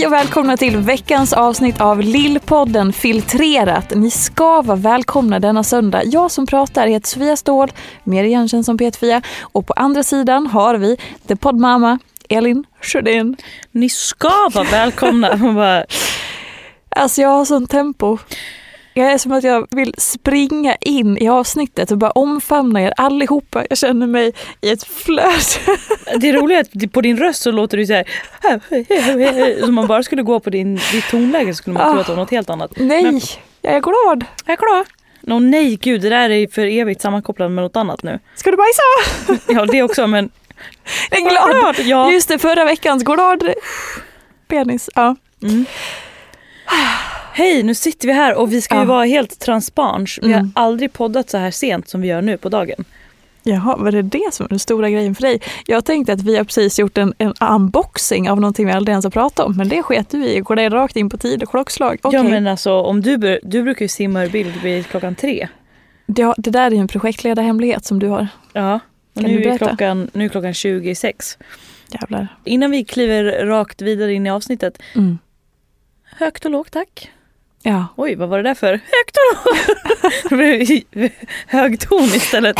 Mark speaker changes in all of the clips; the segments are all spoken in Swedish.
Speaker 1: Hej och välkomna till veckans avsnitt av Lillpodden Filtrerat. Ni ska vara välkomna denna söndag. Jag som pratar heter Sofia Ståhl, mer igenkänd som Peter-Fia. Och på andra sidan har vi The Poddmamma, Elin Sjödin.
Speaker 2: Ni ska vara välkomna. Man bara,
Speaker 1: Alltså jag har sån tempo. Jag är som att jag vill springa in i avsnittet och bara omfamna er allihopa. Jag känner mig i ett flöde.
Speaker 2: det roliga är att på din röst så låter det så här. Om man bara skulle gå på din, ditt tonläge så skulle man tro att det var något helt annat.
Speaker 1: Nej,
Speaker 2: Men-
Speaker 1: jag är glad.
Speaker 2: Jag är klar. Åh nej gud, det där är för evigt sammankopplat med något annat nu.
Speaker 1: Ska du bajsa?
Speaker 2: Ja det också men
Speaker 1: Jag är glad.
Speaker 2: Ja.
Speaker 1: Just det, förra veckans glad penis. Ja.
Speaker 2: Hej, nu sitter vi här och vi ska ju
Speaker 1: Ja.
Speaker 2: vara helt transparens. Vi
Speaker 1: Mm.
Speaker 2: har aldrig poddat så här sent som vi gör nu på dagen.
Speaker 1: Jaha, var det det som var den stora grejen för dig? Jag tänkte att vi har precis gjort en, en unboxing av någonting vi aldrig ens har pratat om, men det sket du i. Går det rakt in på tid och klockslag? Okej.
Speaker 2: Ja men alltså om du, du brukar ju simma ur bild vid klockan tre.
Speaker 1: det, det där är ju en projektledarhemlighet som du har.
Speaker 2: Ja.
Speaker 1: Kan
Speaker 2: nu är klockan, nu är klockan 26.
Speaker 1: Jävlar.
Speaker 2: Innan vi kliver rakt vidare in i avsnittet.
Speaker 1: Mm.
Speaker 2: Högt och lågt tack.
Speaker 1: Ja.
Speaker 2: Oj, vad var det där för? Högt och lågt! Det blev hög ton istället.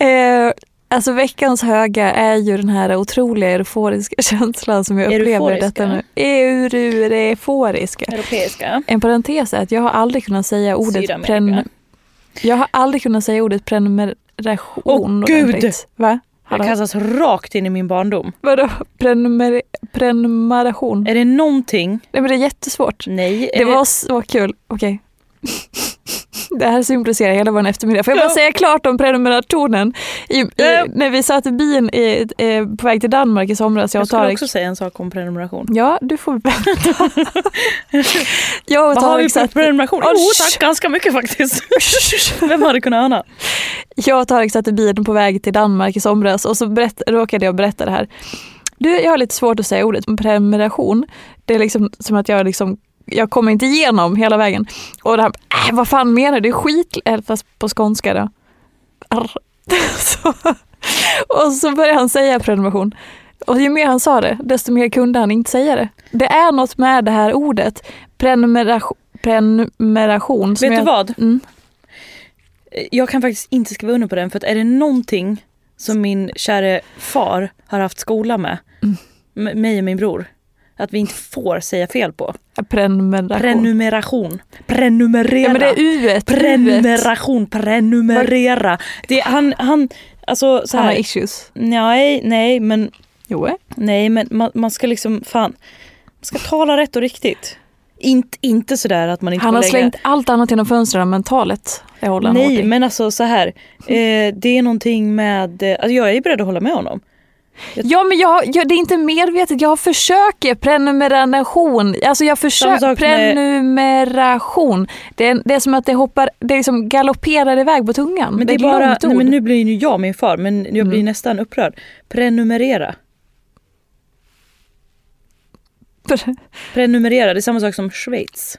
Speaker 1: Eh, alltså veckans höga är ju den här otroliga euforiska känslan som jag upplever
Speaker 2: Euforiska?
Speaker 1: detta nu. Eur, euforiska.
Speaker 2: Europeiska.
Speaker 1: En parentes är att jag har aldrig kunnat säga ordet pren... Jag har aldrig kunnat säga ordet prenumeration.
Speaker 2: Åh, gud!
Speaker 1: ordentligt. Va?
Speaker 2: Det
Speaker 1: Hallå?
Speaker 2: kastas rakt in i min barndom.
Speaker 1: Vadå? Prenumer... Prenumeration?
Speaker 2: Är det någonting?
Speaker 1: Nej men det är jättesvårt.
Speaker 2: Nej. Är
Speaker 1: Det var så kul. Okej. Det här symboliserar hela vår eftermiddag. Får jag bara
Speaker 2: Ja.
Speaker 1: säga klart om prenumerationen? I, i,
Speaker 2: Ja.
Speaker 1: När vi satt i bilen i, på väg till Danmark i somras, jag
Speaker 2: Jag skulle
Speaker 1: Tarek.
Speaker 2: också säga en sak om prenumeration.
Speaker 1: Ja, du får vänta. jag
Speaker 2: Vad har vi för prenumeration? Jo
Speaker 1: sh-
Speaker 2: tack, ganska mycket faktiskt. Vem hade kunnat ana?
Speaker 1: jag och Tarek satt i bilen på väg till Danmark i somras och så berätt, råkade jag berätta det här. Du, jag har lite svårt att säga ordet prenumeration. Det är liksom som att jag liksom jag kommer inte igenom hela vägen. Och det här, äh, vad fan menar du? Skit, äh, fast på skånska då. Så, och så började han säga prenumeration. Och ju mer han sa det, desto mer kunde han inte säga det. Det är något med det här ordet, prenumeration. prenumeration
Speaker 2: Vet du
Speaker 1: jag,
Speaker 2: vad?
Speaker 1: Mm.
Speaker 2: Jag kan faktiskt inte skriva under på den för att är det någonting som min käre far har haft skola med,
Speaker 1: Mm.
Speaker 2: mig och min bror, att vi inte får säga fel på.
Speaker 1: Prenumeration.
Speaker 2: Prenumeration. Prenumerera.
Speaker 1: ja men det är uet.
Speaker 2: Prenumeration, prenumerera. Det, han, han, alltså så
Speaker 1: Han har
Speaker 2: här.
Speaker 1: issues.
Speaker 2: Nej, nej men,
Speaker 1: Jo.
Speaker 2: nej men man, man ska liksom, fan, man ska tala rätt och riktigt. Inte, inte sådär att man inte
Speaker 1: Han har
Speaker 2: lägga...
Speaker 1: slängt allt annat genom fönstren men talet det håller
Speaker 2: Nej men alltså så här. Eh, det är någonting med, eh, alltså jag är beredd att hålla med honom.
Speaker 1: Ja men jag, jag, det är inte medvetet, jag försöker prenumeration. Alltså jag försöker prenumeration. Det är, det är som att det hoppar, det liksom galopperar iväg på tungan.
Speaker 2: Men det är
Speaker 1: ett
Speaker 2: bara,
Speaker 1: långt
Speaker 2: nej, men nu blir ju jag min far men jag blir
Speaker 1: Mm.
Speaker 2: nästan upprörd. Prenumerera. Prenumerera, det är samma sak som Schweiz.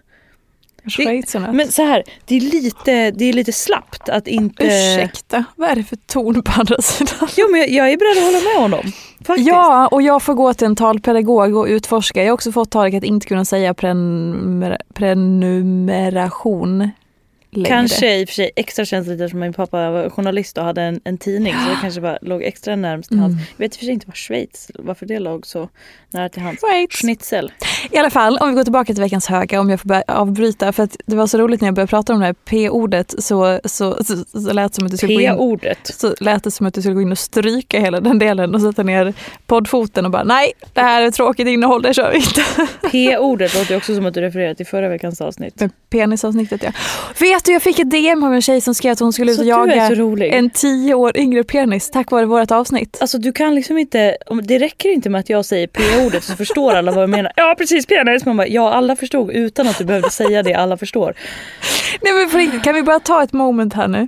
Speaker 1: Schweizarna.
Speaker 2: Men så här, det är lite, det är lite slappt att inte...
Speaker 1: Ursäkta, vad är det för ton på andra sidan?
Speaker 2: Jo men jag, jag är beredd att hålla med honom. Faktiskt.
Speaker 1: Ja, och jag får gå till en talpedagog och utforska. Jag har också fått talet att inte kunna säga prenumer- prenumeration längre.
Speaker 2: Kanske i och för sig extra känsligt eftersom min pappa var journalist och hade en, en tidning så det kanske bara låg extra närmst till
Speaker 1: Mm.
Speaker 2: hans. Jag vet i och för sig inte var Schweiz, varför det låg så nära till hans.
Speaker 1: Schweiz.
Speaker 2: Schnitzel.
Speaker 1: I alla fall, om vi går tillbaka till veckans höga, om jag får börja avbryta. För att det var så roligt när jag började prata om det här p-ordet så, så, så, så lät det som att du skulle gå in så lät det som att du skulle gå in och stryka hela den delen och sätta ner poddfoten och bara nej, det här är tråkigt innehåll, det kör vi inte.
Speaker 2: P-ordet låter också som att du refererar till förra veckans avsnitt.
Speaker 1: Penisavsnittet ja. Vet du, jag fick ett DM av en tjej som skrev att hon skulle ut och jaga en tio år yngre penis tack vare vårt avsnitt.
Speaker 2: Alltså du kan liksom inte, det räcker inte med att jag säger P-ordet så förstår alla vad jag menar. Ja precis penis! Man bara, ja alla förstod utan att du behövde säga det, alla förstår.
Speaker 1: Nej men riktigt, kan vi bara ta ett moment här nu?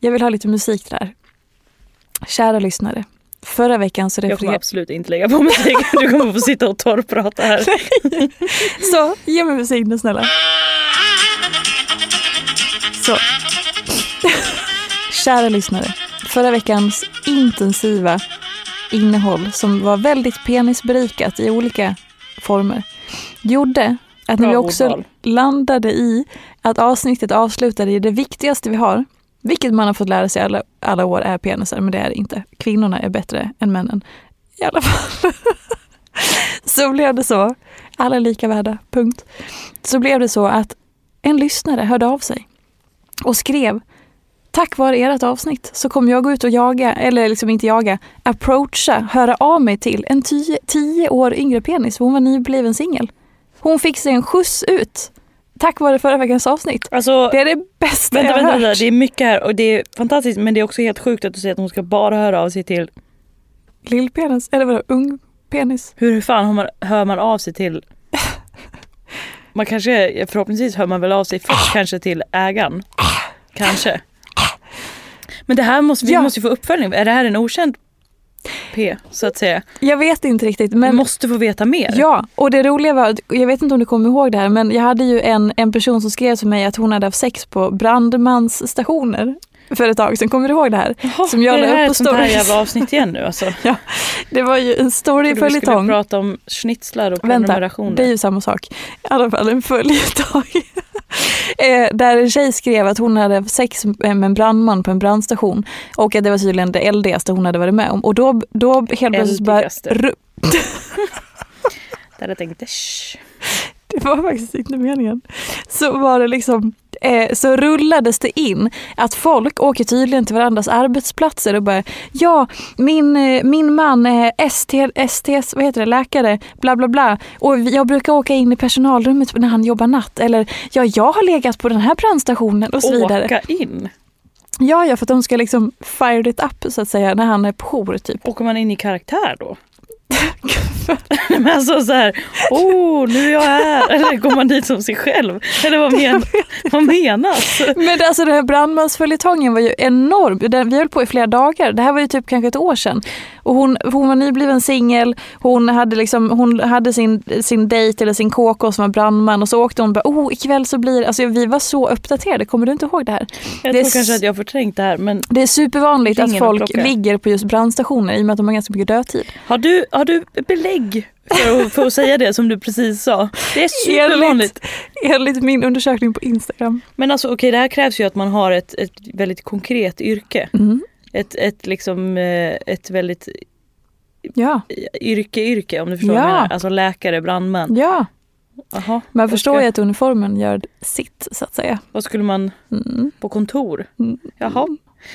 Speaker 1: Jag vill ha lite musik där. Kära lyssnare. Förra veckan så
Speaker 2: Jag kommer
Speaker 1: refererade...
Speaker 2: absolut inte lägga på musik, du kommer få sitta och torrprata här.
Speaker 1: Så, ge mig musik nu snälla. Så. Kära lyssnare. Förra veckans intensiva innehåll som var väldigt penisberikat i olika former gjorde att
Speaker 2: Bra
Speaker 1: vi också
Speaker 2: ordval.
Speaker 1: landade i att avsnittet avslutade i det viktigaste vi har, vilket man har fått lära sig alla, alla år är penisar, men det är det inte. Kvinnorna är bättre än männen. I alla fall. så blev det så. Alla är lika värda, punkt. Så blev det så att en lyssnare hörde av sig och skrev Tack vare ert avsnitt så kommer jag gå ut och jaga, eller liksom inte jaga, approacha, höra av mig till en tio, tio år yngre penis. Hon var nybliven singel. Hon fick sig en skjuts ut. Tack vare förra veckans avsnitt.
Speaker 2: Alltså,
Speaker 1: Det är det bästa
Speaker 2: vänta,
Speaker 1: jag har
Speaker 2: vänta,
Speaker 1: hört.
Speaker 2: vänta, det är mycket här och det är fantastiskt men det är också helt sjukt att du säger att hon ska bara höra av sig till,
Speaker 1: Lillpenis, eller vadå, ung penis?
Speaker 2: hur fan man, hör man av sig till man kanske, förhoppningsvis hör man väl av sig först kanske till ägaren. Kanske. Men det här måste, vi
Speaker 1: Ja.
Speaker 2: måste ju få uppföljning. Är det här en okänd P så att säga?
Speaker 1: Jag vet inte riktigt.
Speaker 2: Vi
Speaker 1: Men
Speaker 2: måste få veta mer.
Speaker 1: Ja, och det roliga var, jag vet inte om du kommer ihåg det här, men jag hade ju en, en person som skrev till mig att hon hade haft sex på brandmansstationer för ett tag sedan. Kommer du ihåg det här?
Speaker 2: Jaha,
Speaker 1: som jag
Speaker 2: är det här
Speaker 1: upp på
Speaker 2: ett sånt här
Speaker 1: stories.
Speaker 2: jävla avsnitt igen nu alltså?
Speaker 1: Det var ju en
Speaker 2: trodde vi skulle
Speaker 1: storyföljetong.
Speaker 2: prata om schnitzlar och
Speaker 1: Vänta,
Speaker 2: prenumerationer.
Speaker 1: det är ju samma sak. I alla fall en följetong. Eh, Där en tjej skrev att hon hade sex med en brandman på en brandstation och att det var tydligen det eldigaste hon hade varit med om. Och då, då helt plötsligt bara...
Speaker 2: Där jag tänkte shh.
Speaker 1: Det var faktiskt inte meningen. Så var det liksom, eh, så rullades det in att folk åker tydligen till varandras arbetsplatser och bara ja, min, eh, min man är ST, ST, vad heter det, läkare, bla bla bla. Och jag brukar åka in i personalrummet när han jobbar natt. Eller ja, jag har legat på den här brandstationen och så vidare.
Speaker 2: Åka in?
Speaker 1: Ja, ja, för att de ska liksom fire it up så att säga när han är på jour typ.
Speaker 2: Åker man in i karaktär då? Men alltså så här, oh nu är jag här. Eller går man dit som sig själv? Eller vad, men, vad menas?
Speaker 1: Men alltså den här brandmansföljetongen var ju enorm. Den, vi höll på i flera dagar. Det här var ju typ kanske ett år sedan. Och hon, hon var nybliven singel. Hon hade, liksom, hon hade sin, sin dejt eller sin KK som var brandman och så åkte hon och bara oh ikväll så blir alltså vi var så uppdaterade. Kommer du inte ihåg det här?
Speaker 2: Jag
Speaker 1: Det är
Speaker 2: tror kanske
Speaker 1: s-
Speaker 2: att jag har förträngt det här men
Speaker 1: Det är supervanligt att folk ligger på just brandstationer i och med att de har ganska mycket dödtid.
Speaker 2: har du, har du belägg för att, för att säga det som du precis sa? Det är supervanligt.
Speaker 1: Enligt, enligt min undersökning på Instagram.
Speaker 2: Men alltså okej det här krävs ju att man har ett, ett väldigt konkret yrke.
Speaker 1: Mm.
Speaker 2: Ett, ett liksom eh, ett väldigt
Speaker 1: Ja,
Speaker 2: yrke-yrke om du förstår
Speaker 1: Ja.
Speaker 2: vad jag menar. Alltså läkare, brandman.
Speaker 1: ja.
Speaker 2: Jaha.
Speaker 1: Man förstår
Speaker 2: ska-
Speaker 1: ju att uniformen gör sitt så att säga.
Speaker 2: Vad skulle man
Speaker 1: Mm.
Speaker 2: på kontor?
Speaker 1: Mm.
Speaker 2: Jaha.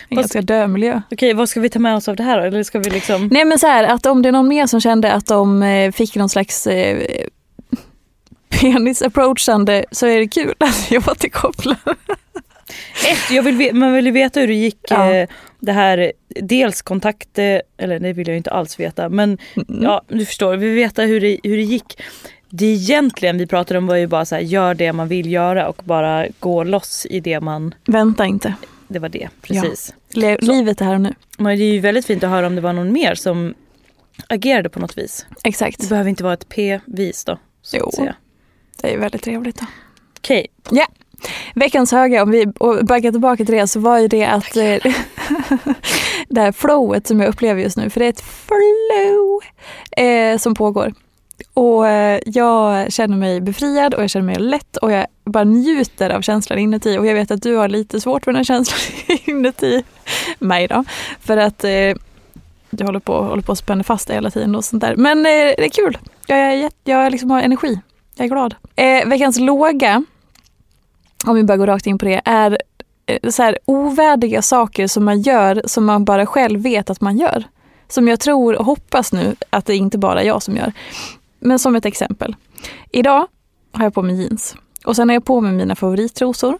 Speaker 1: En ganska död miljö.
Speaker 2: Okej vad ska vi ta med oss av det här då? Eller ska vi liksom
Speaker 1: Nej men så här, att om det är någon mer som kände att de eh, fick någon slags eh, penis-approachande så är det kul att jag återkopplar.
Speaker 2: Ett, jag vill, man vill ju veta hur det gick
Speaker 1: Ja.
Speaker 2: eh, det här, dels kontakt, eh, eller det vill jag inte alls veta, men
Speaker 1: Mm.
Speaker 2: ja du förstår, vi vill veta hur det, hur det gick. Det egentligen vi pratade om var ju bara så här, gör det man vill göra och bara gå loss i det man,
Speaker 1: Vänta inte.
Speaker 2: Det var det, precis. Så-
Speaker 1: livet är här och nu.
Speaker 2: Men det är ju väldigt fint att höra om det var någon mer som agerade på något vis. Det
Speaker 1: Exakt.
Speaker 2: behöver inte vara ett P-vis då. Så
Speaker 1: Jo. Det är väldigt trevligt. Då.
Speaker 2: Okej,
Speaker 1: Veckans höga, om vi backar tillbaka till det, så var ju det att eh, det här flowet som jag upplever just nu, för det är ett flow eh, som pågår. Och eh, jag känner mig befriad och jag känner mig lätt och jag bara njuter av känslan inuti. Och jag vet att du har lite svårt med den här känslan inuti mig då. För att eh, du håller på, håller på att spänna fast dig hela tiden och sånt där. Men eh, det är kul. Jag, är, jag liksom har energi. Jag är glad. Eh, veckans låga om vi bara går rakt in på det, är eh, så här ovärdiga saker som man gör som man bara själv vet att man gör. Som jag tror och hoppas nu att det inte bara är jag som gör. Men som ett exempel. Idag har jag på mig jeans och sen har jag på mig mina favorittrosor.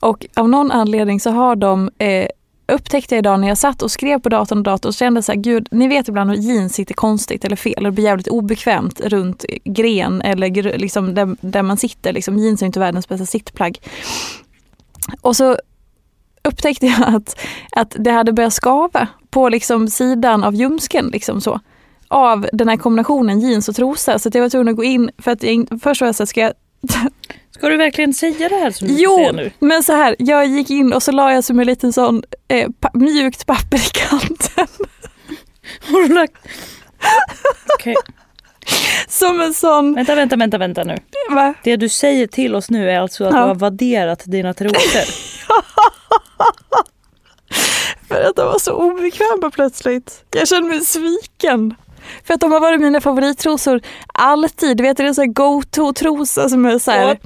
Speaker 1: Och av någon anledning så har de eh, upptäckte jag idag när jag satt och skrev på datorn och datorn och kände så här, gud, ni vet ibland hur jeans sitter konstigt eller fel. Det blir jävligt obekvämt runt gren eller gr- liksom där, där man sitter. Liksom, jeans är inte världens bästa sittplagg. Och så upptäckte jag att, att det hade börjat skava på liksom sidan av ljumsken. Liksom så, av den här kombinationen jeans och trosa. Så att jag var tvungen att gå in, för att jag, först var jag så här, ska jag
Speaker 2: ska du verkligen säga det här som du
Speaker 1: Jo,
Speaker 2: säger nu?
Speaker 1: men så här, jag gick in och så la jag som en liten sån eh, pa- mjukt papper i kanten.
Speaker 2: Har du lagt... Okej,
Speaker 1: Som en sån,
Speaker 2: vänta, vänta, vänta, vänta nu.
Speaker 1: va?
Speaker 2: Det du säger till oss nu är alltså att
Speaker 1: Ja.
Speaker 2: du har vadderat dina trosor.
Speaker 1: För att de var så obekväma plötsligt. Jag kände mig sviken. För att de har varit mina favorittrosor alltid. Du vet, det är en go-to-trosa som är så här,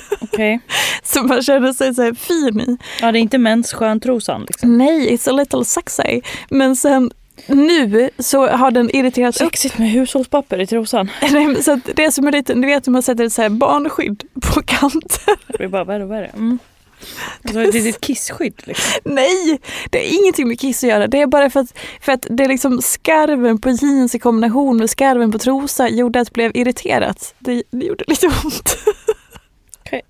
Speaker 2: Okej.
Speaker 1: som man känner sig så fin i.
Speaker 2: Ja, det är inte menssköntrosan liksom.
Speaker 1: Nej, it's a little sexy. Men sen nu så har den irriterat upp
Speaker 2: Sexigt med hushållspapper i trosan.
Speaker 1: Nej, så det är som en liten, du vet hur man sätter ett så här barnskydd på kanten.
Speaker 2: Det blir bara värre och värre. Mm. Alltså, det är ditt kissskydd liksom.
Speaker 1: Nej, det är ingenting med kiss att göra. Det är bara för att, för att det är liksom skarven på jeans i kombination med skarven på trosa gjorde att det blev irriterat. Det, det gjorde lite ont.
Speaker 2: Okej.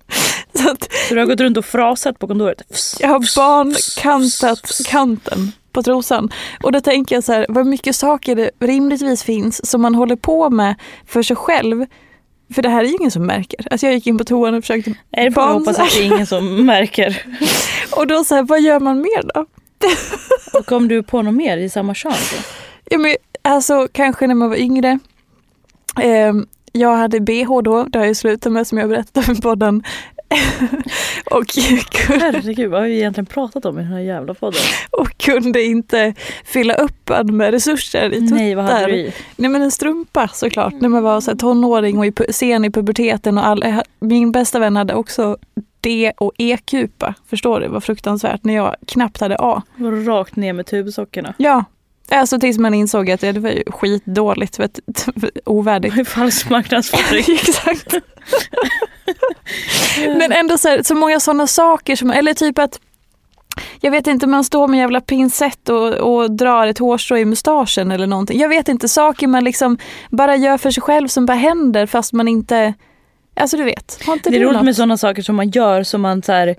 Speaker 1: Så att
Speaker 2: Så du har gått runt och frasat på kontoret?
Speaker 1: jag har barnkantat kanten på trosan. Och då tänker jag så här, vad mycket saker det rimligtvis finns som man håller på med för sig själv. För det här är ju ingen som märker. Alltså jag gick in på toan och försökte
Speaker 2: Nej, det får hoppas att det är ingen som märker.
Speaker 1: Och då så här, vad gör man mer då?
Speaker 2: Och kom du på något mer i samma kön?
Speaker 1: Ja, men, alltså kanske när man var yngre. Ehm, jag hade bh då, det har jag slutat med som jag berättat om i podden. Och, kunde,
Speaker 2: Herregud, vad har vi egentligen pratat om i den här jävla podden?
Speaker 1: och kunde inte fylla upp den med resurser i tuttar.
Speaker 2: Nej, vad hade du i?
Speaker 1: Nej men en strumpa såklart, när man var så här, tonåring och i, sen i puberteten. Och all, min bästa vän hade också D och E-kupa. Förstår du vad fruktansvärt när jag knappt hade A.
Speaker 2: Var rakt ner med tubsockorna?
Speaker 1: Ja, alltså tills man insåg att det var ju skitdåligt, att, ovärdigt.
Speaker 2: Falsk marknadsföring.
Speaker 1: Exakt. Men ändå så, här, så många sådana saker, som, eller typ att jag vet inte, man står med en jävla pincett och, och drar ett hårstrå i mustaschen eller någonting. Jag vet inte, saker man liksom bara gör för sig själv som bara händer fast man inte, alltså du vet. Inte
Speaker 2: Det är roligt
Speaker 1: något?
Speaker 2: med sådana saker som man gör som man så här,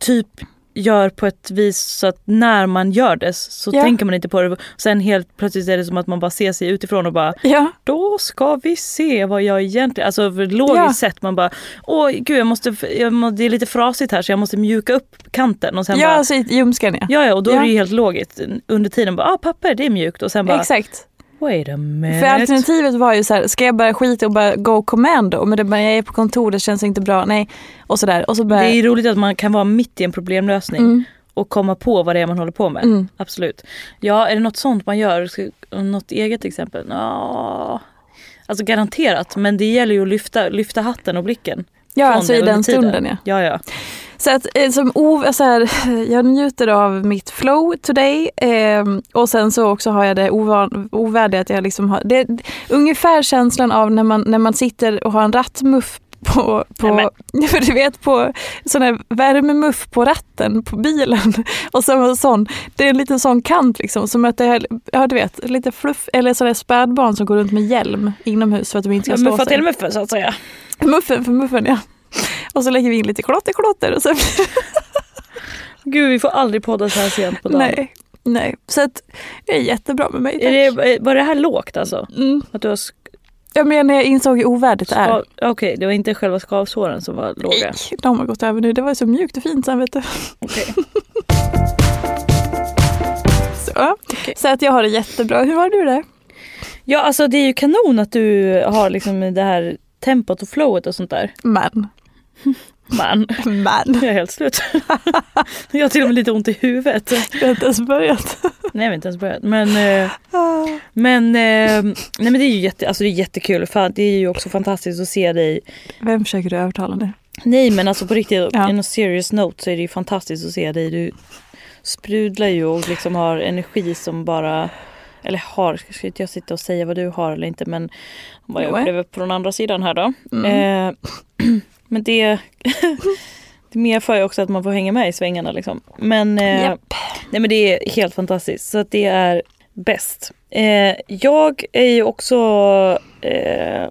Speaker 2: typ gör på ett vis så att när man gör det så
Speaker 1: Ja.
Speaker 2: tänker man inte på det. Sen helt plötsligt är det som att man bara ser sig utifrån och bara
Speaker 1: Ja,
Speaker 2: då ska vi se vad jag egentligen, alltså logiskt
Speaker 1: Ja.
Speaker 2: sett man bara åh gud jag måste, jag må, det är lite frasigt här så jag måste mjuka upp kanten och sen
Speaker 1: ja
Speaker 2: bara
Speaker 1: alltså ljumsken ja.
Speaker 2: Ja, ja, och då
Speaker 1: Ja.
Speaker 2: är det ju helt logiskt. Under tiden bara, ah, papper det är mjukt och sen bara,
Speaker 1: Exakt.
Speaker 2: Wait a minute.
Speaker 1: För alternativet var ju så här, ska jag bara skita och bara go commando? Men det bara, jag är på kontor, det känns inte bra, nej. Och sådär. Och så
Speaker 2: Det är roligt att man kan vara mitt i en problemlösning
Speaker 1: Mm.
Speaker 2: och komma på vad det är man håller på med.
Speaker 1: Mm.
Speaker 2: Absolut. Ja, är det något sånt man gör? Något eget exempel? Ja, alltså garanterat. Men det gäller ju att lyfta, lyfta hatten och blicken.
Speaker 1: ja, alltså i den
Speaker 2: tiden.
Speaker 1: stunden ja.
Speaker 2: Ja, ja.
Speaker 1: Så att eh, som o, så här, jag njuter av mitt flow today eh, och sen så också har jag det ovan, ovärdiga att jag liksom har, det är ungefär känslan av när man, när man sitter och har en rattmuff på, på för du vet på sån här värmemuff på ratten på bilen. Och så en sån, det är en liten sån kant liksom som att det är, ja du vet, lite fluff, eller sådär spädbarn som går runt med hjälm inomhus för att de inte ska slå
Speaker 2: muffa
Speaker 1: sig.
Speaker 2: till muffen så att säga.
Speaker 1: Muffen för muffen ja. Och så lägger vi in lite klotter klotter och så
Speaker 2: Gud vi får aldrig podda så här sent på dagen.
Speaker 1: Nej, nej. Så att det är jättebra med mig.
Speaker 2: Är det, var det här lågt alltså?
Speaker 1: Mm.
Speaker 2: Att du har sk-
Speaker 1: Jag menar jag insåg hur ovärdigt det är.
Speaker 2: Okej, det var inte själva skavsåren som var låga.
Speaker 1: Nej, de har gått över nu. Det var så mjukt och fint sen vet du.
Speaker 2: Okej.
Speaker 1: Så, så att jag har det jättebra. Hur har du det?
Speaker 2: Ja alltså det är ju kanon att du har liksom det här tempot och flowet och sånt där.
Speaker 1: Men,
Speaker 2: Men
Speaker 1: men.
Speaker 2: jag är helt slut. jag har till och med lite ont i huvudet.
Speaker 1: Jag har inte ens börjat.
Speaker 2: Nej jag har inte ens börjat. Men, eh, men, eh, nej, men det är ju jätte, alltså det är jättekul. För det är ju också fantastiskt att se dig.
Speaker 1: Vem försöker du övertala nu?
Speaker 2: Nej men alltså på riktigt,
Speaker 1: Ja.
Speaker 2: in a serious note så är det ju fantastiskt att se dig. Du sprudlar ju och liksom har energi som bara eller har, ska inte jag sitta och säga vad du har eller inte men vad jag upplever på den andra sidan här då.
Speaker 1: Mm.
Speaker 2: Eh, men det, det medför ju också att man får hänga med i svängarna liksom. Men, eh, nej, men det är helt fantastiskt så att det är bäst. Eh, jag är ju också eh,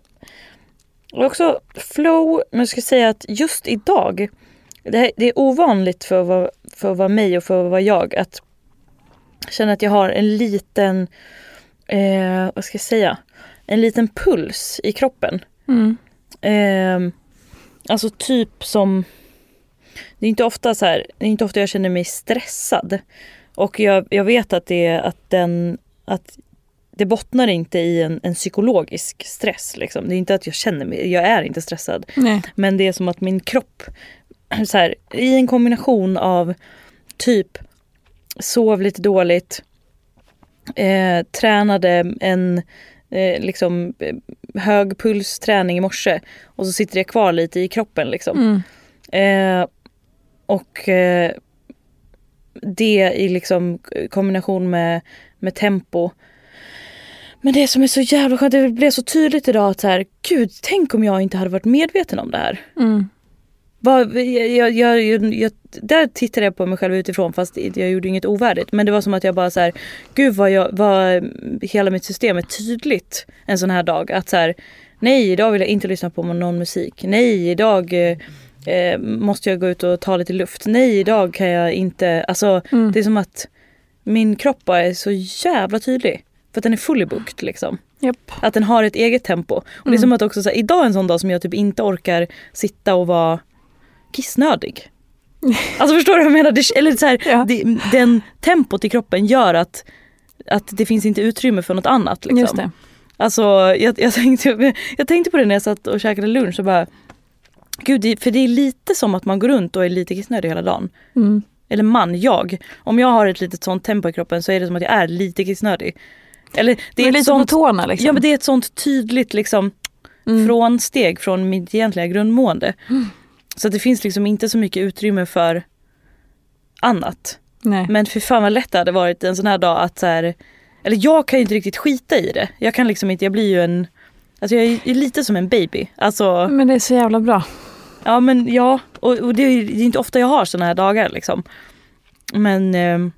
Speaker 2: också flow, men jag ska säga att just idag det, här, det är ovanligt för att, vara, för att vara mig och för att vara jag att känna att jag har en liten, eh, vad ska jag säga, en liten puls i kroppen.
Speaker 1: Mm.
Speaker 2: Eh, alltså typ som, det är inte ofta så här, det är inte ofta jag känner mig stressad. Och jag, jag vet att det, att den, att det bottnar inte i en, en psykologisk stress. Liksom. Det är inte att jag känner mig, jag är inte stressad.
Speaker 1: Nej.
Speaker 2: Men det är som att min kropp, så här, i en kombination av typ sov lite dåligt, eh, tränade en eh, liksom, hög pulsträning i morse och så sitter det kvar lite i kroppen. Liksom.
Speaker 1: Mm.
Speaker 2: Eh, och eh, det i liksom kombination med, med tempo. Men det som är så jävla skönt, det blev så tydligt idag att så här, gud, tänk om jag inte hade varit medveten om det här.
Speaker 1: Mm.
Speaker 2: Vad, jag, jag, jag, där tittade jag på mig själv utifrån fast jag gjorde inget ovärdigt. Men det var som att jag bara så här, gud vad, jag, vad hela mitt system är tydligt en sån här dag. Att så här, nej idag vill jag inte lyssna på någon musik. Nej idag eh, eh, måste jag gå ut och ta lite luft. Nej idag kan jag inte, alltså
Speaker 1: Mm.
Speaker 2: det är som att min kropp bara är så jävla tydlig. För att den är fully booked liksom.
Speaker 1: Japp.
Speaker 2: Att den har ett eget tempo. Och det är
Speaker 1: Mm.
Speaker 2: som att också så här, idag är en sån dag som jag typ inte orkar sitta och vara kissnödig. Alltså förstår du vad jag menar? Det, eller så här,
Speaker 1: Ja.
Speaker 2: det, den tempot i kroppen gör att, att det finns inte utrymme för något annat. Liksom.
Speaker 1: Just det.
Speaker 2: Alltså jag, jag, tänkte, jag tänkte på det när jag satt och käkade lunch och bara Gud, för det är lite som att man går runt och är lite kissnödig hela dagen.
Speaker 1: Mm.
Speaker 2: Eller man, jag. Om jag har ett litet sånt tempo i kroppen så är det som att jag är lite kissnödig. Eller det är
Speaker 1: lite
Speaker 2: sånt,
Speaker 1: på tårna liksom.
Speaker 2: Ja men det är ett sånt tydligt liksom
Speaker 1: Mm.
Speaker 2: frånsteg från mitt egentliga grundmående. Så det finns liksom inte så mycket utrymme för annat.
Speaker 1: Nej.
Speaker 2: Men för fan vad lätt det hade varit en sån här dag att så här, eller jag kan ju inte riktigt skita i det. Jag kan liksom inte, jag blir ju en, alltså jag är lite som en baby. Alltså,
Speaker 1: Men det är så jävla bra.
Speaker 2: ja men ja, och, och det, är, det är inte ofta jag har såna här dagar liksom. Men ehm,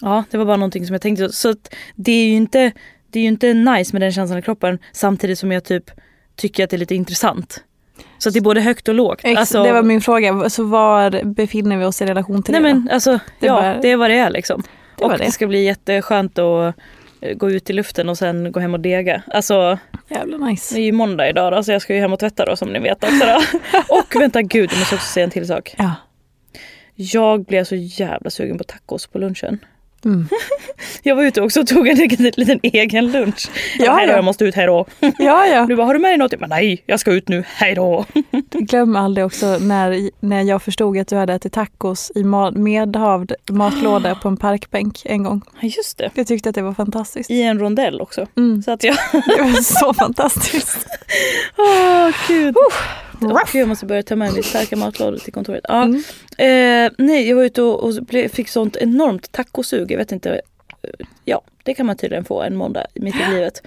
Speaker 2: ja, det var bara någonting som jag tänkte. Så det är ju inte, det är ju inte nice med den känslan i kroppen samtidigt som jag typ tycker att det är lite intressant. Så det är både högt och lågt.
Speaker 1: Ex,
Speaker 2: Alltså-
Speaker 1: det var min fråga. Så var befinner vi oss i relation till
Speaker 2: Nej
Speaker 1: det då?
Speaker 2: men alltså,
Speaker 1: Det
Speaker 2: ja
Speaker 1: bara-
Speaker 2: det är vad det är liksom.
Speaker 1: Det
Speaker 2: och
Speaker 1: det.
Speaker 2: det ska bli jätteskönt att eh, gå ut i luften och sen gå hem och dega. Alltså
Speaker 1: Jävla
Speaker 2: det
Speaker 1: nice.
Speaker 2: är ju måndag idag då, så jag ska ju hem och tvätta då som ni vet också då. och vänta gud, jag måste också säga en till sak.
Speaker 1: Ja.
Speaker 2: Jag blev så jävla sugen på tacos på lunchen.
Speaker 1: Mm.
Speaker 2: Jag var ute också och tog en liten, egen lunch.
Speaker 1: Ja,
Speaker 2: Ja, hej då,
Speaker 1: ja.
Speaker 2: jag måste ut, hej då.
Speaker 1: ja, ja.
Speaker 2: Du bara, har du med dig något? Jag bara, nej, jag ska ut nu, hej då.
Speaker 1: Glöm aldrig också när, när jag förstod att du hade ätit tacos i ma- medhavd matlåda på en parkbänk en gång.
Speaker 2: Just det.
Speaker 1: Jag tyckte att det var fantastiskt.
Speaker 2: I en rondell också.
Speaker 1: Mm.
Speaker 2: Så att jag,
Speaker 1: Det var så fantastiskt.
Speaker 2: åh gud. Gud, jag måste börja ta med mig starka matlådor till kontoret. Ja.
Speaker 1: Mm.
Speaker 2: Eh, nej, jag var ute och, och fick sånt enormt tacosug. Jag vet inte. eh, Ja, det kan man tydligen få en måndag mitt i livet.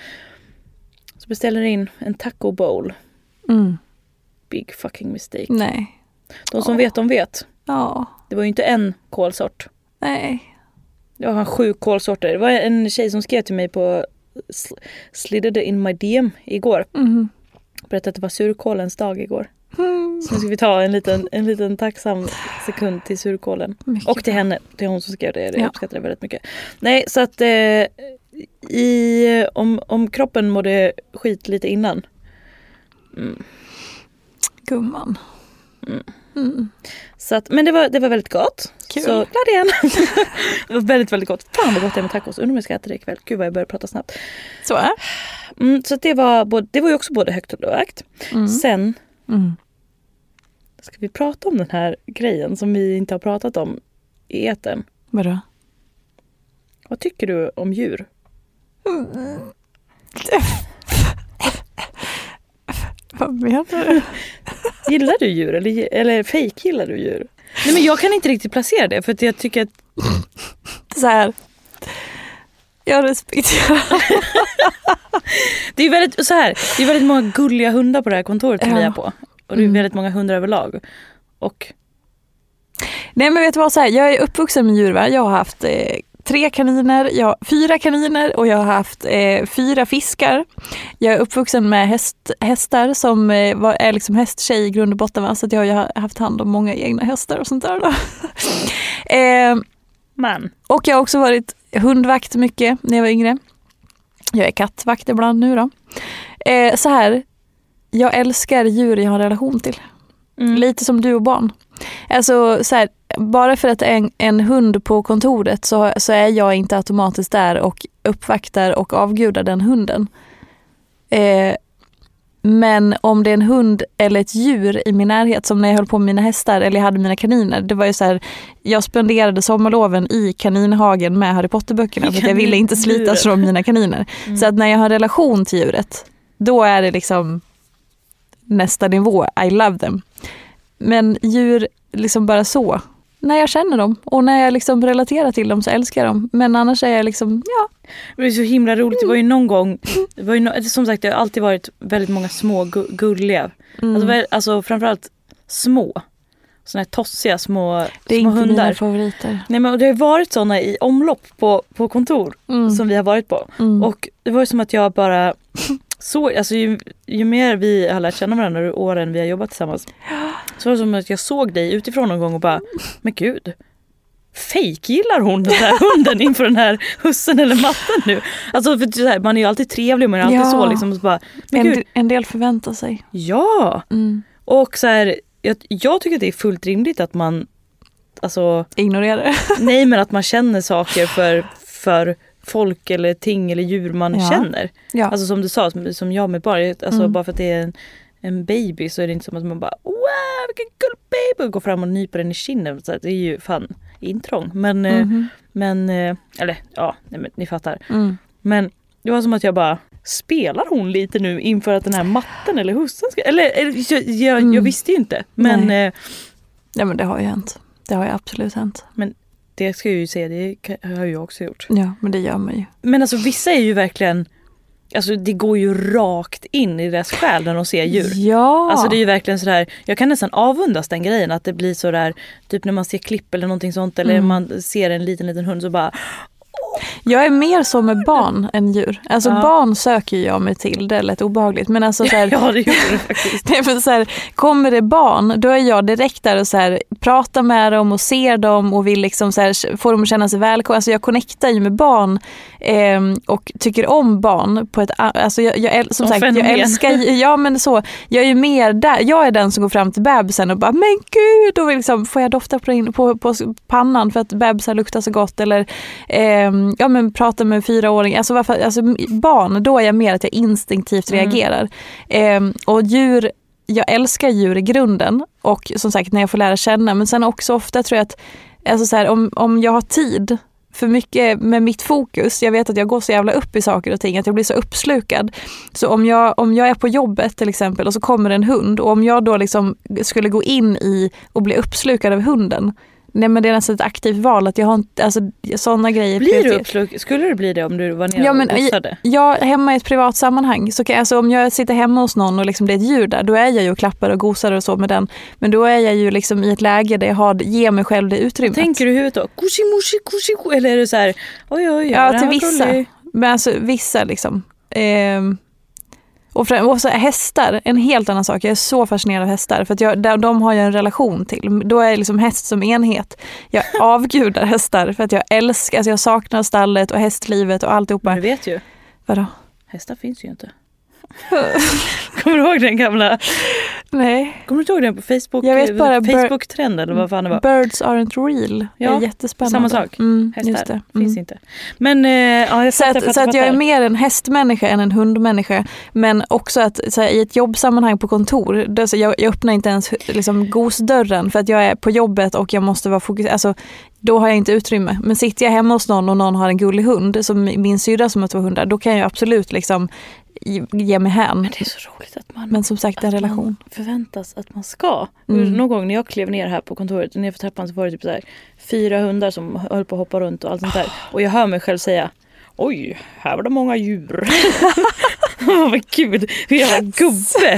Speaker 2: Så beställer in en taco bowl.
Speaker 1: Mm.
Speaker 2: big fucking mistake.
Speaker 1: Nej.
Speaker 2: De som vet, de vet.
Speaker 1: Ja.
Speaker 2: Det var ju inte en kolsort.
Speaker 1: Nej.
Speaker 2: Jag har sju kolsorter. Det var en tjej som skrev till mig på sl- slidade in my DM igår.
Speaker 1: Mhm.
Speaker 2: Berättade att det var surkålens dag igår.
Speaker 1: Mm.
Speaker 2: Så nu ska vi ta en liten, en liten tacksam sekund till surkålen.
Speaker 1: Mycket
Speaker 2: Och till henne, till hon som skrev det. Jag
Speaker 1: Ja.
Speaker 2: uppskattar det väldigt mycket. Nej, så att eh, i, om, om kroppen mådde skit lite innan.
Speaker 1: Gumman. Mm.
Speaker 2: Så att, men det var, det var väldigt gott.
Speaker 1: Kul.
Speaker 2: Så glad igen. det var väldigt, väldigt gott. Fan vad gott det är med tacos. Undrar om jag ska äta det ikväll. Gud vad jag börjar prata snabbt.
Speaker 1: Så är
Speaker 2: Mm, så det, var både, det var ju också både högt och lågt.
Speaker 1: mm.
Speaker 2: Sen
Speaker 1: Mm.
Speaker 2: ska vi prata om den här grejen som vi inte har pratat om i etern.
Speaker 1: Vadå?
Speaker 2: Vad tycker du om djur?
Speaker 1: Vad menar du?
Speaker 2: Gillar du djur eller, eller fake gillar du djur? Nej men jag kan inte riktigt placera det för att jag tycker att
Speaker 1: Så här. Jag respekterar.
Speaker 2: det är väldigt så här. Det är väldigt många gulliga hundar på det här kontoret som
Speaker 1: Ja.
Speaker 2: vi är på. Och det är
Speaker 1: Mm.
Speaker 2: väldigt många hundar överlag. Och
Speaker 1: Nej men vet du vad, så här, jag är uppvuxen med djur. Va? Jag har haft eh, tre kaniner, jag har fyra kaniner och jag har haft eh, fyra fiskar. Jag är uppvuxen med häst, hästar som eh, var, är liksom hästtjej i grund och botten. Va? Så jag har haft hand om många egna hästar och sånt där. Då. eh,
Speaker 2: man.
Speaker 1: och jag har också varit hundvakt mycket när jag var yngre. Jag är kattvakt ibland nu då. Eh, så här, jag älskar djur jag har relation till.
Speaker 2: Mm.
Speaker 1: Lite som du och barn. Alltså så här, bara för att en, en hund på kontoret så, så är jag inte automatiskt där och uppvaktar och avgudar den hunden. Eh, men om det är en hund eller ett djur i min närhet, som när jag höll på med mina hästar eller jag hade mina kaniner. Det var ju så här, jag spenderade sommarloven i kaninhagen med Harry Potter-böckerna för att jag ville inte slitas från mina kaniner.
Speaker 2: Mm.
Speaker 1: Så att när jag har relation till djuret, då är det liksom nästa nivå. I love them. Men djur, liksom bara så. När jag känner dem och när jag liksom relaterar till dem så älskar jag dem. Men annars är jag liksom, ja.
Speaker 2: Det är så himla roligt. Det var ju någon gång, det var ju no, som sagt det har alltid varit väldigt många små gu, gulliga.
Speaker 1: Mm.
Speaker 2: Alltså, alltså framförallt små. Såna här tossiga små,
Speaker 1: det är
Speaker 2: små
Speaker 1: inte
Speaker 2: hundar.
Speaker 1: mina favoriter.
Speaker 2: Nej men det har varit såna i omlopp på, på kontor
Speaker 1: Mm.
Speaker 2: som vi har varit på.
Speaker 1: Mm.
Speaker 2: Och det var ju som att jag bara såg, alltså ju, ju mer vi har lärt känna varandra och åren vi har jobbat tillsammans. Så var det som att jag såg dig utifrån någon gång och bara, men gud. Fake gillar hon den här hunden inför den här hussen eller matten nu? Alltså för så här, man är ju alltid trevlig men alltid
Speaker 1: Ja.
Speaker 2: så liksom. Så bara, men
Speaker 1: en, en del förväntar sig.
Speaker 2: ja!
Speaker 1: Mm.
Speaker 2: Och så här, jag, jag tycker att det är fullt rimligt att man, alltså
Speaker 1: Ignorera det.
Speaker 2: Nej men att man känner saker för, för folk eller ting eller djur man
Speaker 1: Ja.
Speaker 2: känner.
Speaker 1: Ja.
Speaker 2: Alltså som du sa, som, som jag med barn. Alltså
Speaker 1: Mm.
Speaker 2: bara för att det är en, en baby så är det inte som att man bara wow vilken gull baby och går fram och nyper den i kinden. Så det är ju fan intrång. Men,
Speaker 1: Mhm.
Speaker 2: men eh, eller ja, nej, men, ni fattar.
Speaker 1: Mm.
Speaker 2: Men det var som att jag bara Spelar hon lite nu inför att den här matten eller hussen ska... Eller, eller jag, jag,
Speaker 1: Mm.
Speaker 2: jag visste ju inte. Men
Speaker 1: Nej.
Speaker 2: eh,
Speaker 1: Ja men det har ju hänt. Det har ju absolut hänt.
Speaker 2: Det ska jag ju säga, det har jag också gjort.
Speaker 1: Ja men det gör man ju.
Speaker 2: Men alltså vissa är ju verkligen Alltså det går ju rakt in i deras själ när de ser djur.
Speaker 1: Ja.
Speaker 2: Alltså det är ju verkligen sådär, jag kan nästan avundas den grejen att det blir sådär Typ när man ser klipp eller någonting sånt eller
Speaker 1: Mm.
Speaker 2: man ser en liten liten hund så bara
Speaker 1: Jag är mer så med barn än djur. Alltså
Speaker 2: Ja.
Speaker 1: barn söker jag mig till, det är lätt obehagligt. Men alltså så här,
Speaker 2: Ja det gjorde det faktiskt.
Speaker 1: Så här, kommer det barn, då är jag direkt där och så här, pratar med dem och ser dem och vill liksom så här, få dem att känna sig välkomna. Alltså jag connectar ju med barn eh, och tycker om barn på ett alltså jag, jag, som
Speaker 2: Som
Speaker 1: sagt, jag
Speaker 2: fenomen.
Speaker 1: älskar ju- ja men så, jag är ju mer där, jag är den som går fram till bebisen och bara men gud, och liksom, får jag dofta på, på, på pannan för att bebisar luktar så gott eller eh, ja men prata med fyraåringar, alltså, varför, alltså barn, då är jag mer att jag instinktivt
Speaker 2: Mm.
Speaker 1: reagerar. Eh, och djur, jag älskar djur i grunden och som sagt när jag får lära känna men sen också ofta tror jag att alltså så här, om, om jag har tid för mycket med mitt fokus, jag vet att jag går så jävla upp i saker och ting, att jag blir så uppslukad. Så om jag, om jag är på jobbet till exempel och så kommer en hund och om jag då liksom skulle gå in i och bli uppslukad av hunden, Nej men det är nästan ett aktivt val. Att jag har inte, alltså sådana grejer.
Speaker 2: Blir du uppslukad? Skulle du bli det om du var nere
Speaker 1: Ja,
Speaker 2: och
Speaker 1: men i-
Speaker 2: gossade?
Speaker 1: Ja, hemma i ett privat sammanhang. Så kan, alltså, om jag sitter hemma hos någon och liksom det är ett djur där, då är jag ju och klappar och gosar och så med den. Men då är jag ju liksom i ett läge där jag har, ger mig själv det utrymmet.
Speaker 2: Tänker du i huvudet då? Kushi mushi kushi. Eller är det så här, oj oj,
Speaker 1: Ja,
Speaker 2: det här
Speaker 1: till vissa. Men alltså vissa liksom. Ehm, och, fram, och så hästar, en helt annan sak. Jag är så fascinerad av hästar för att jag, de, de har jag en relation till. Då är liksom häst som enhet. Jag avgudar hästar för att jag älskar, alltså jag saknar stallet och hästlivet och
Speaker 2: Men
Speaker 1: alltihopa.
Speaker 2: du vet ju,
Speaker 1: Vadå?
Speaker 2: hästar finns ju inte. Kommer du ihåg den gamla,
Speaker 1: Nej.
Speaker 2: kommer du ihåg den på Facebook?
Speaker 1: Jag vet bara
Speaker 2: Facebook-trend eller vad fan det var?
Speaker 1: Birds aren't real.
Speaker 2: Ja,
Speaker 1: det är jättespännande.
Speaker 2: samma sak.
Speaker 1: Mm,
Speaker 2: Hästar
Speaker 1: det.
Speaker 2: finns
Speaker 1: Mm.
Speaker 2: inte. Men eh, ja,
Speaker 1: Så att, så att jag är mer en hästmänniska än en hundmänniska. Men också att här, i ett jobbsammanhang på kontor, då, så jag, jag öppnar inte ens liksom, gosdörren för att jag är på jobbet och jag måste vara fokuserad. Alltså, då har jag inte utrymme. Men sitter jag hemma hos någon och någon har en gullig hund, som min syrra som har två hundar, då kan jag absolut liksom ge- mig hän.
Speaker 2: Men det är så roligt att man,
Speaker 1: Men som sagt, en relation.
Speaker 2: förväntas att man ska.
Speaker 1: Mm.
Speaker 2: Någon gång när jag klev ner här på kontoret, ner för trappan så var det typ så här, fyra hundar som höll på att hoppa runt och allt sånt där. Och jag hör mig själv säga Oj, här var det många djur. Vad gud, hur jävla gubbe.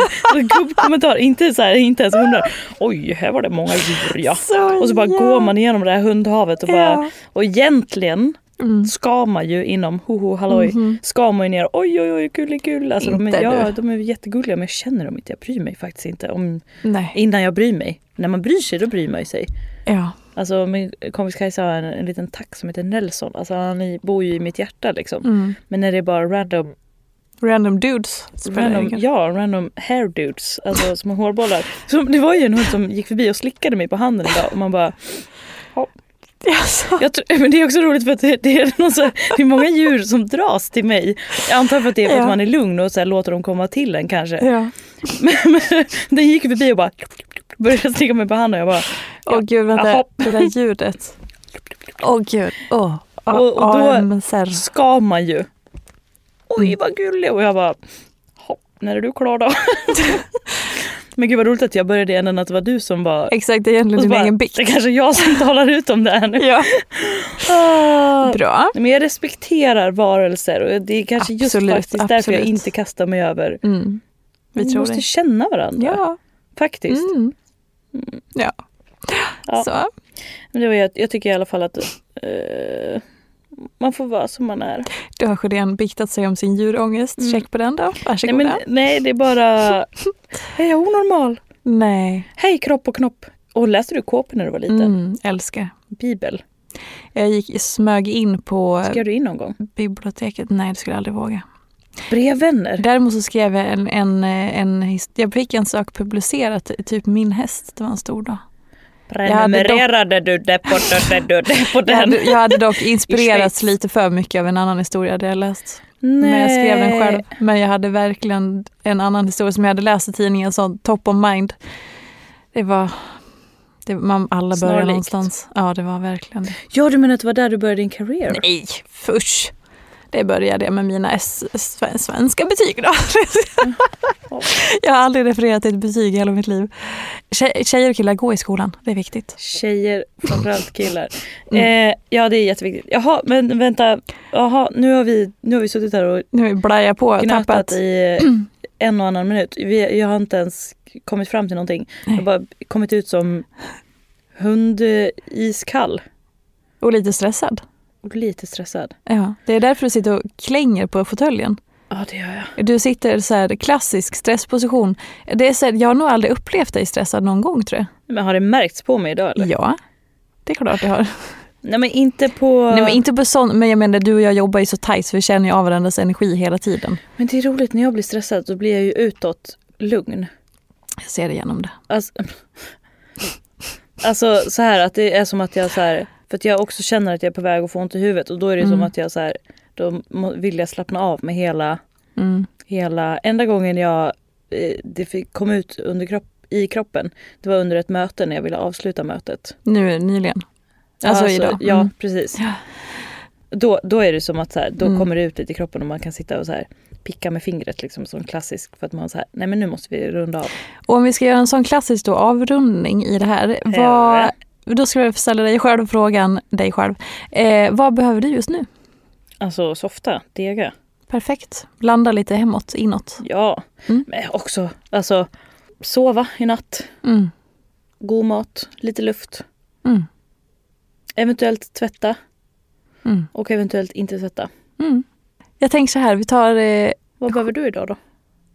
Speaker 2: Gubbkommentar, inte, så här, inte ens hundar. Oj, här var det många djur ja.
Speaker 1: Så
Speaker 2: Och så bara
Speaker 1: ja.
Speaker 2: går man igenom det här hundhavet och bara
Speaker 1: Ja.
Speaker 2: Och egentligen
Speaker 1: Mm.
Speaker 2: ska man ju inom hoho halloj
Speaker 1: Mhm.
Speaker 2: ska man ju ner oj oj oj gulligull. Alltså de är, ja, de är jättegulliga men jag känner dem inte. Jag bryr mig faktiskt inte om
Speaker 1: Nej.
Speaker 2: innan jag bryr mig. När man bryr sig då bryr man ju sig.
Speaker 1: Ja.
Speaker 2: Alltså min kompis Kajsa har en, en liten tax som heter Nelson. Alltså han bor ju i mitt hjärta liksom.
Speaker 1: Mm.
Speaker 2: Men när det är bara random,
Speaker 1: Random dudes.
Speaker 2: random ja random hair dudes, alltså små hårbollar. Så det var ju en hund som gick förbi och slickade mig på handen idag och man bara
Speaker 1: Alltså.
Speaker 2: Jag tror, men det är också roligt för att det, det, är någon så här, det är många djur som dras till mig. Jag antar för att det är för
Speaker 1: Ja.
Speaker 2: att man är lugn och så här, låter dem komma till en kanske.
Speaker 1: Ja.
Speaker 2: Men, men den gick förbi och bara började slicka mig på handen och jag bara
Speaker 1: Åh gud, vänta. Det där ljudet. Åh gud. Åh.
Speaker 2: Och- och då- ska man ju. Oj
Speaker 1: Mm.
Speaker 2: vad gullig och jag bara hopp, när är du klar då? men gud vad roligt att jag började i änden att det var du som var
Speaker 1: Exakt, det är egentligen din
Speaker 2: bara,
Speaker 1: egen bikt.
Speaker 2: det är kanske jag som talar ut om det här nu.
Speaker 1: Ja.
Speaker 2: Ah.
Speaker 1: Bra.
Speaker 2: Men jag respekterar varelser och det är kanske just
Speaker 1: Absolut,
Speaker 2: faktiskt därför jag inte kastar mig över
Speaker 1: Mm. Vi
Speaker 2: Vi måste
Speaker 1: det.
Speaker 2: känna varandra.
Speaker 1: Ja.
Speaker 2: Faktiskt.
Speaker 1: Mm. Ja.
Speaker 2: Ja.
Speaker 1: Så.
Speaker 2: Men det var, jag, jag tycker i alla fall att eh, man får vara som man är.
Speaker 1: Då har Sjödén biktat sig om sin djurångest.
Speaker 2: Mm.
Speaker 1: Check på den då.
Speaker 2: Nej,
Speaker 1: Varsågoda.
Speaker 2: men, nej, det är bara... Är jag onormal?
Speaker 1: Nej.
Speaker 2: Hej kropp och knopp. Och läste du KP när du var liten?
Speaker 1: Mm, älskar.
Speaker 2: Bibel.
Speaker 1: Jag gick, smög in på
Speaker 2: Skrev du in någon gång?
Speaker 1: biblioteket. Nej, det skulle jag aldrig våga.
Speaker 2: Brevvänner?
Speaker 1: Däremot så skrev jag en, en, en jag fick en sak publicerat, typ min häst, det var en stor dag.
Speaker 2: Prenumererade du det på, det, det, det på
Speaker 1: Jag
Speaker 2: den?
Speaker 1: hade, jag hade dock inspirerats lite för mycket av en annan historia hade jag läst.
Speaker 2: Nej.
Speaker 1: Men jag skrev den själv. Men jag hade verkligen en annan historia som jag hade läst i tidningen, sån top of mind. Det var, det, man, alla börjar
Speaker 2: Snarlikt.
Speaker 1: någonstans. Ja, det var verkligen det.
Speaker 2: Ja, du menar att det var där du började din career?
Speaker 1: Nej, fusch. Det började jag med mina S- sven- svenska betyg då. jag har aldrig refererat till ett betyg i hela mitt liv. Tjej, tjejer och killar, gå i skolan. Det är viktigt.
Speaker 2: Tjejer, framförallt killar.
Speaker 1: Mm.
Speaker 2: Eh, ja, det är jätteviktigt. Jaha, men vänta. Jaha, nu har vi, nu har vi suttit här och
Speaker 1: Nu blajat på tappat.
Speaker 2: i en och annan minut. Vi, jag har inte ens kommit fram till någonting. Jag har bara kommit ut som hundiskall
Speaker 1: Och lite stressad.
Speaker 2: Och lite stressad.
Speaker 1: Ja, det är därför du sitter och klänger på fåtöljen.
Speaker 2: Ja, det gör jag.
Speaker 1: Du sitter så här klassisk stressposition. Det är så här, jag har nog aldrig upplevt dig stressad någon gång tror jag.
Speaker 2: Men har det märkts på mig idag eller?
Speaker 1: Ja, det är klart jag har.
Speaker 2: Nej men inte på...
Speaker 1: Nej men inte på sån, men jag menar du och jag jobbar ju så tajt så vi känner ju av varandras energi hela tiden.
Speaker 2: Men det är roligt när jag blir stressad så blir jag ju utåt lugn.
Speaker 1: Jag ser igenom det.
Speaker 2: Alltså, alltså så här att det är som att jag så här, för att jag också känner att jag är på väg att få ont i huvudet och då är det som
Speaker 1: Mm.
Speaker 2: att jag så här, då vill jag slappna av med hela,
Speaker 1: Mm.
Speaker 2: hela, enda gången jag, eh, det fick, kom ut under kropp, i kroppen, det var under ett möte när jag ville avsluta mötet.
Speaker 1: Nu nyligen. Alltså, idag.
Speaker 2: Ja,
Speaker 1: Mm.
Speaker 2: precis.
Speaker 1: Ja.
Speaker 2: Då, då är det som att så här, då
Speaker 1: Mm.
Speaker 2: kommer det ut lite i kroppen och man kan sitta och så här picka med fingret liksom som klassisk för att man så här, nej men nu måste vi runda av.
Speaker 1: Och om vi ska göra en sån klassisk då, avrundning i det här. Vad, Då skulle jag ställa dig själv frågan, dig själv. Eh, vad behöver du just nu?
Speaker 2: Alltså softa, dega.
Speaker 1: Perfekt. Landa lite hemåt, inåt.
Speaker 2: Ja,
Speaker 1: Mm.
Speaker 2: men också alltså sova i natt.
Speaker 1: Mm.
Speaker 2: God mat, lite luft.
Speaker 1: Mm.
Speaker 2: Eventuellt tvätta.
Speaker 1: Mm.
Speaker 2: Och eventuellt inte tvätta.
Speaker 1: Mm. Jag tänker så här, vi tar... Eh,
Speaker 2: Vad behöver du idag då?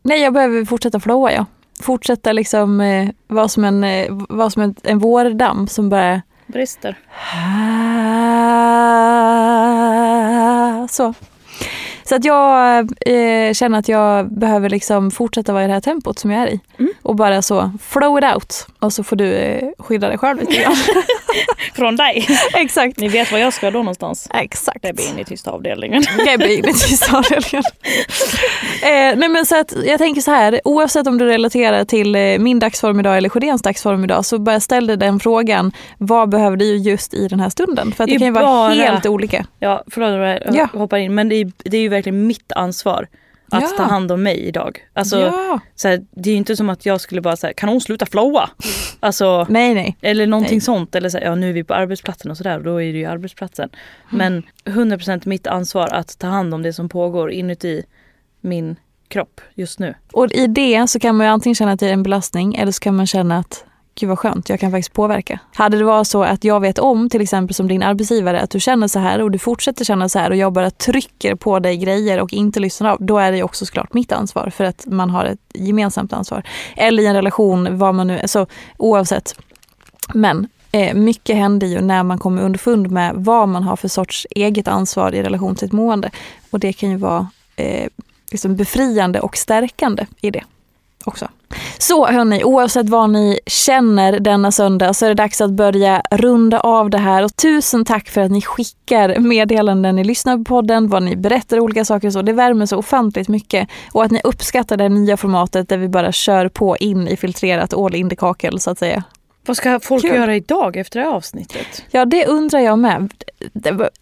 Speaker 1: nej, jag behöver fortsätta flowa, ja. Fortsätta liksom eh, vara som en, eh, vara som en, en vårdamm som bara...
Speaker 2: Brister.
Speaker 1: Så. Så att jag eh, känner att jag behöver liksom fortsätta vara i det här tempot som jag är i.
Speaker 2: Mm.
Speaker 1: Och bara så flow it out. Och så får du eh, skydda dig själv lite grann.
Speaker 2: Från dig.
Speaker 1: Exakt.
Speaker 2: Ni vet var jag ska då någonstans.
Speaker 1: Exakt.
Speaker 2: Det blir in i tysta avdelningen.
Speaker 1: Gabby in i sista avdelningen. eh, nej men så att jag tänker så här, oavsett om du relaterar till eh, min dagsform idag eller Sjödéns dagsform idag så bara ställ dig den frågan, vad behöver du just i den här stunden? För att det,
Speaker 2: Det
Speaker 1: kan ju vara
Speaker 2: bara-
Speaker 1: helt olika.
Speaker 2: Ja, förlåt jag
Speaker 1: Ja.
Speaker 2: hoppar in. Men det är, det är ju verkligen mitt ansvar att
Speaker 1: Ja.
Speaker 2: ta hand om mig idag. Alltså,
Speaker 1: ja.
Speaker 2: så här, det är ju inte som att jag skulle bara säga, kan hon sluta flowa? Alltså,
Speaker 1: Nej nej.
Speaker 2: eller någonting
Speaker 1: Nej.
Speaker 2: sånt. Eller så här, ja nu är vi på arbetsplatsen och sådär och då är det ju arbetsplatsen. Men 100% mitt ansvar att ta hand om det som pågår inuti min kropp just nu.
Speaker 1: Och i det så kan man ju antingen känna att det är en belastning eller så kan man känna att gud vad skönt, jag kan faktiskt påverka. Hade det varit så att jag vet om, till exempel som din arbetsgivare, att du känner så här och du fortsätter känna så här och jag bara trycker på dig grejer och inte lyssnar av, då är det ju också såklart mitt ansvar för att man har ett gemensamt ansvar. Eller i en relation, vad man nu så oavsett. Men eh, mycket händer ju när man kommer underfund med vad man har för sorts eget ansvar i relation till ett mående. Och det kan ju vara eh, liksom befriande och stärkande i det också. Så hörni, oavsett vad ni känner denna söndag så är det dags att börja runda av det här. Och tusen tack för att ni skickar meddelanden, ni lyssnar på podden, vad ni berättar olika saker och så. Det värmer så ofantligt mycket. Och att ni uppskattar det nya formatet där vi bara kör på in i filtrerat all in the kakel så att säga.
Speaker 2: Vad ska folk
Speaker 1: Kul.
Speaker 2: göra idag efter det här avsnittet?
Speaker 1: Ja, det undrar jag med.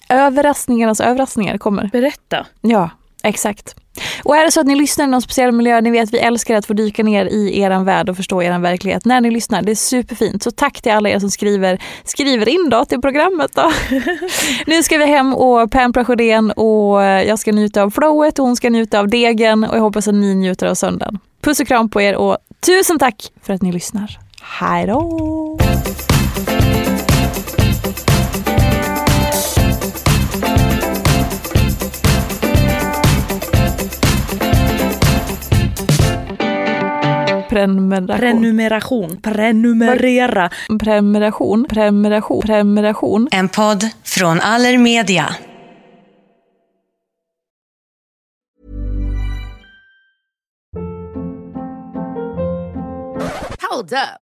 Speaker 1: Överraskningarnas överraskningar kommer.
Speaker 2: Berätta.
Speaker 1: Ja, exakt. Och är det så att ni lyssnar i någon speciell miljö, ni vet vi älskar att få dyka ner i er värld och förstå er verklighet när ni lyssnar. Det är superfint. Så tack till alla er som skriver, skriver in då till programmet då. nu ska vi hem och pampra Sjödén och jag ska njuta av flowet och hon ska njuta av degen och jag hoppas att ni njuter av söndagen. Puss och kram på er och tusen tack för att ni lyssnar. Hej då! Prenumeration.
Speaker 2: Prenumeration. Prenumerera.
Speaker 1: Prenumeration. Prenumeration. Prenumeration.
Speaker 3: En podd från Allermedia.
Speaker 4: Hold up.